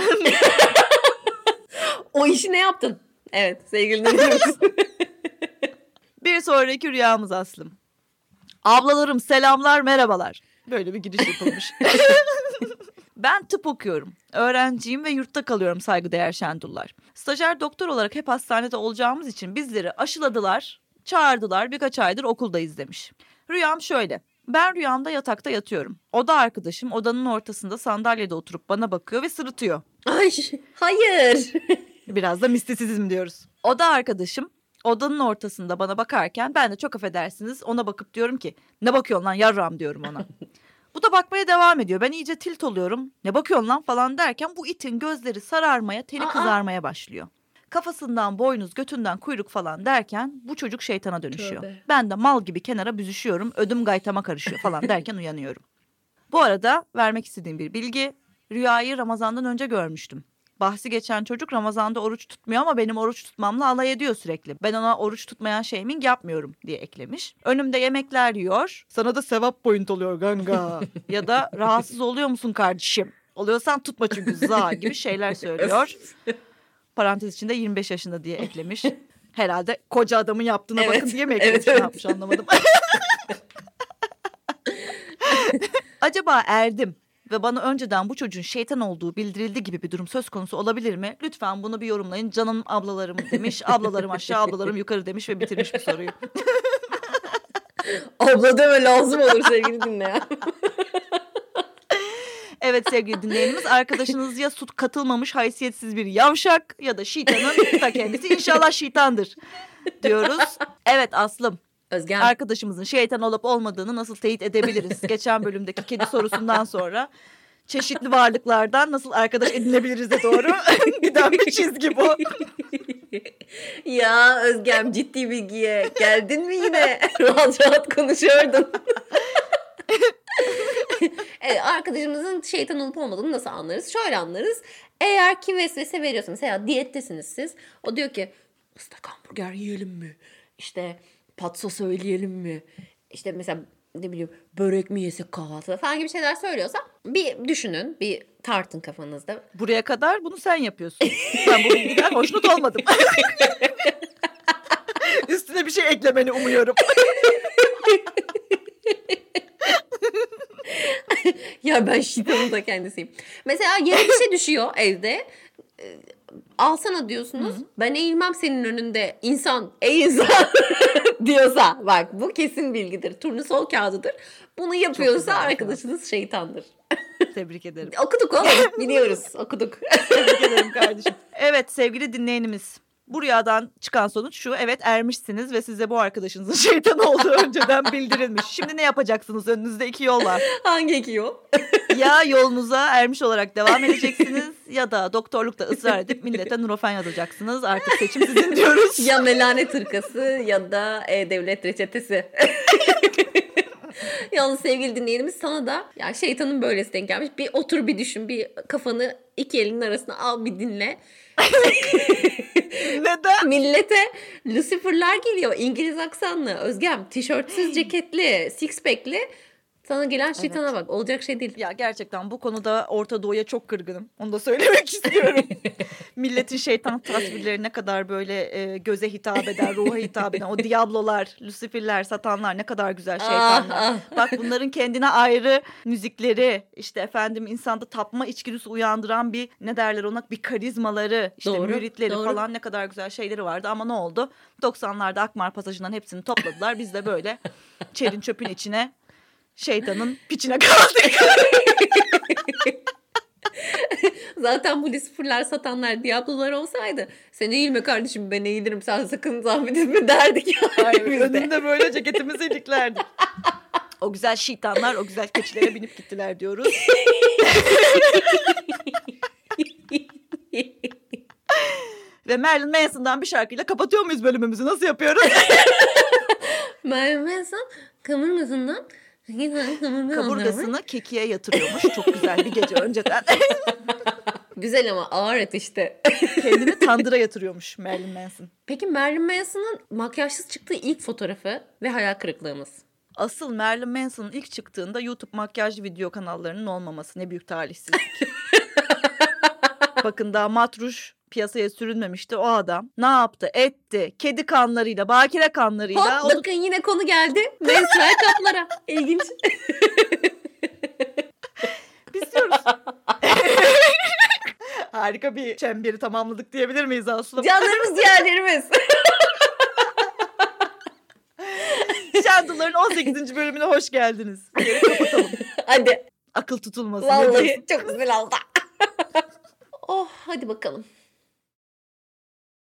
<laughs> o işi ne yaptın? Evet sevgili dinleyicilerimiz. <laughs> Bir sonraki rüyamız Aslım. Ablalarım selamlar merhabalar. Böyle bir giriş yapılmış. ben tıp okuyorum. Öğrenciyim ve yurtta kalıyorum saygıdeğer Şendullar. Stajyer doktor olarak hep hastanede olacağımız için bizleri aşıladılar, çağırdılar birkaç aydır okuldayız demiş. Rüyam şöyle. Ben rüyamda yatakta yatıyorum. Oda arkadaşım odanın ortasında sandalyede oturup bana bakıyor ve sırıtıyor. Ay hayır. Biraz da mistisizm diyoruz. Oda arkadaşım odanın ortasında bana bakarken ben de çok affedersiniz ona bakıp diyorum ki ne bakıyorsun lan yarram diyorum ona. bu da bakmaya devam ediyor. Ben iyice tilt oluyorum. Ne bakıyorsun lan falan derken bu itin gözleri sararmaya, teni Aa. kızarmaya başlıyor. Kafasından boynuz, götünden kuyruk falan derken bu çocuk şeytana dönüşüyor. Tövbe. Ben de mal gibi kenara büzüşüyorum. Ödüm gaytama karışıyor falan derken uyanıyorum. Bu arada vermek istediğim bir bilgi. Rüyayı Ramazan'dan önce görmüştüm. Bahsi geçen çocuk Ramazan'da oruç tutmuyor ama benim oruç tutmamla alay ediyor sürekli. Ben ona oruç tutmayan shaming yapmıyorum diye eklemiş. Önümde yemekler yiyor. Sana da sevap point oluyor ganga. <laughs> ya da rahatsız oluyor musun kardeşim? Oluyorsan tutma çünkü za gibi şeyler <laughs> söylüyor. Parantez içinde 25 yaşında diye eklemiş. <laughs> Herhalde koca adamın yaptığına Evet, bakın diye mi eklemiş? evet, Ne yapmış anlamadım. <laughs> Acaba erdim ve bana önceden bu çocuğun şeytan olduğu bildirildi gibi bir durum söz konusu olabilir mi? Lütfen bunu bir yorumlayın. Canım ablalarım demiş. Ablalarım aşağı ablalarım yukarı demiş ve bitirmiş bu soruyu. <laughs> Abla deme lazım olur sevgili dinleyen. Evet sevgili dinleyenimiz arkadaşınız ya sut katılmamış haysiyetsiz bir yavşak ya da şeytanın ta kendisi inşallah şeytandır diyoruz. Evet Aslım Özgen. arkadaşımızın şeytan olup olmadığını nasıl teyit edebiliriz? Geçen bölümdeki kedi sorusundan sonra çeşitli varlıklardan nasıl arkadaş edinebiliriz doğru <laughs> giden bir çizgi bu. <laughs> ya Özgem ciddi bilgiye geldin mi yine? <laughs> rahat rahat konuşuyordun. <laughs> evet, arkadaşımızın şeytan olup olmadığını nasıl anlarız? Şöyle anlarız. Eğer ki vesvese veriyorsa mesela diyettesiniz siz. O diyor ki ıslak hamburger yiyelim mi? İşte patso söyleyelim mi? İşte mesela ne bileyim börek mi yesek kahvaltıda falan gibi şeyler söylüyorsa bir düşünün, bir tartın kafanızda. Buraya kadar bunu sen yapıyorsun. Ben bu bilgiden <laughs> hoşnut olmadım. <laughs> Üstüne bir şey eklemeni umuyorum. <laughs> Ya ben şeytanın da kendisiyim. Mesela yere bir şey düşüyor evde. Ee, Alsana diyorsunuz. Ben eğilmem senin önünde. İnsan, ey insan <laughs> diyorsa. Bak bu kesin bilgidir. Turnusol kağıdıdır. Bunu yapıyorsa arkadaşınız şeytandır. Tebrik ederim. <laughs> Okuduk oğlum. Biliyoruz. Okuduk. Tebrik ederim kardeşim. Evet sevgili dinleyenimiz. Bu rüyadan çıkan sonuç şu. Evet ermişsiniz ve size bu arkadaşınızın <laughs> şeytan olduğu önceden bildirilmiş. Şimdi ne yapacaksınız? Önünüzde iki yol var. <laughs> Hangi iki yol? <laughs> Ya yolunuza ermiş olarak devam edeceksiniz ya da doktorlukta ısrar edip millete nurofen yazacaksınız. Artık seçim sizin diyoruz. ya melanet hırkası ya da e-devlet reçetesi. Yalnız sevgili dinleyenimiz sana da ya şeytanın böylesi denk gelmiş. Bir otur bir düşün. Bir kafanı iki elinin arasına al bir dinle. <laughs> Neden? Millete Lucifer'lar geliyor. İngiliz aksanlı. Özgem tişörtsüz ceketli, six pack'li. Sana gelen şeytana bak. Olacak şey değil. Ya gerçekten bu konuda Orta Doğu'ya çok kırgınım. Onu da söylemek <laughs> istiyorum. <laughs> Milletin şeytan tasvirleri ne kadar böyle e, göze hitap eden, ruha hitap eden. O Diablolar, Lucifer'ler, Satanlar ne kadar güzel şeytanlar. Ah, Bak bunların kendine ayrı müzikleri, işte efendim insanda tapma içgüdüsü uyandıran bir ne derler ona bir karizmaları, işte Doğru, müritleri doğru. falan ne kadar güzel şeyleri vardı. Ama ne oldu? 90'larda Akmar pasajından hepsini topladılar. Biz de böyle <laughs> çerin çöpün içine şeytanın piçine kaldık. <laughs> Zaten bu Lucifer'lar, satanlar, Diablo'lar olsaydı sen eğilme kardeşim ben eğilirim sen sakın zahmet etme derdik. Biz de. önünde böyle ceketimizi iliklerdik. O güzel şeytanlar o güzel keçilere binip gittiler diyoruz. <laughs> Ve Marilyn Manson'dan bir şarkıyla kapatıyor muyuz bölümümüzü? Nasıl yapıyoruz? <laughs> Merve Manson kaburgasından Kaburgasını kekiğe yatırıyormuş. Çok güzel bir gece önceden. <laughs> Güzel ama ağır et işte. Kendini tandıra yatırıyormuş Marilyn Manson. Peki Marilyn Manson'ın makyajsız çıktığı ilk fotoğrafı ve hayal kırıklığımız. Asıl Marilyn Manson'ın ilk çıktığında YouTube makyaj video kanallarının olmaması ne büyük talihsizlik. <laughs> Bakın daha matruş piyasaya sürülmemişti o adam. Ne yaptı? Etti. Kedi kanlarıyla, bakire kanlarıyla. Hop onu- bakın yine konu geldi. Menstrual kaplara. <laughs> İlginç. Biz diyoruz. <laughs> Harika bir çemberi tamamladık diyebilir miyiz Aslım? Canlarımız ciğerlerimiz. <laughs> Şandıların 18. bölümüne hoş geldiniz. Yeri kapatalım. hadi. Akıl tutulmasın. Vallahi çok güzel oldu. oh hadi bakalım.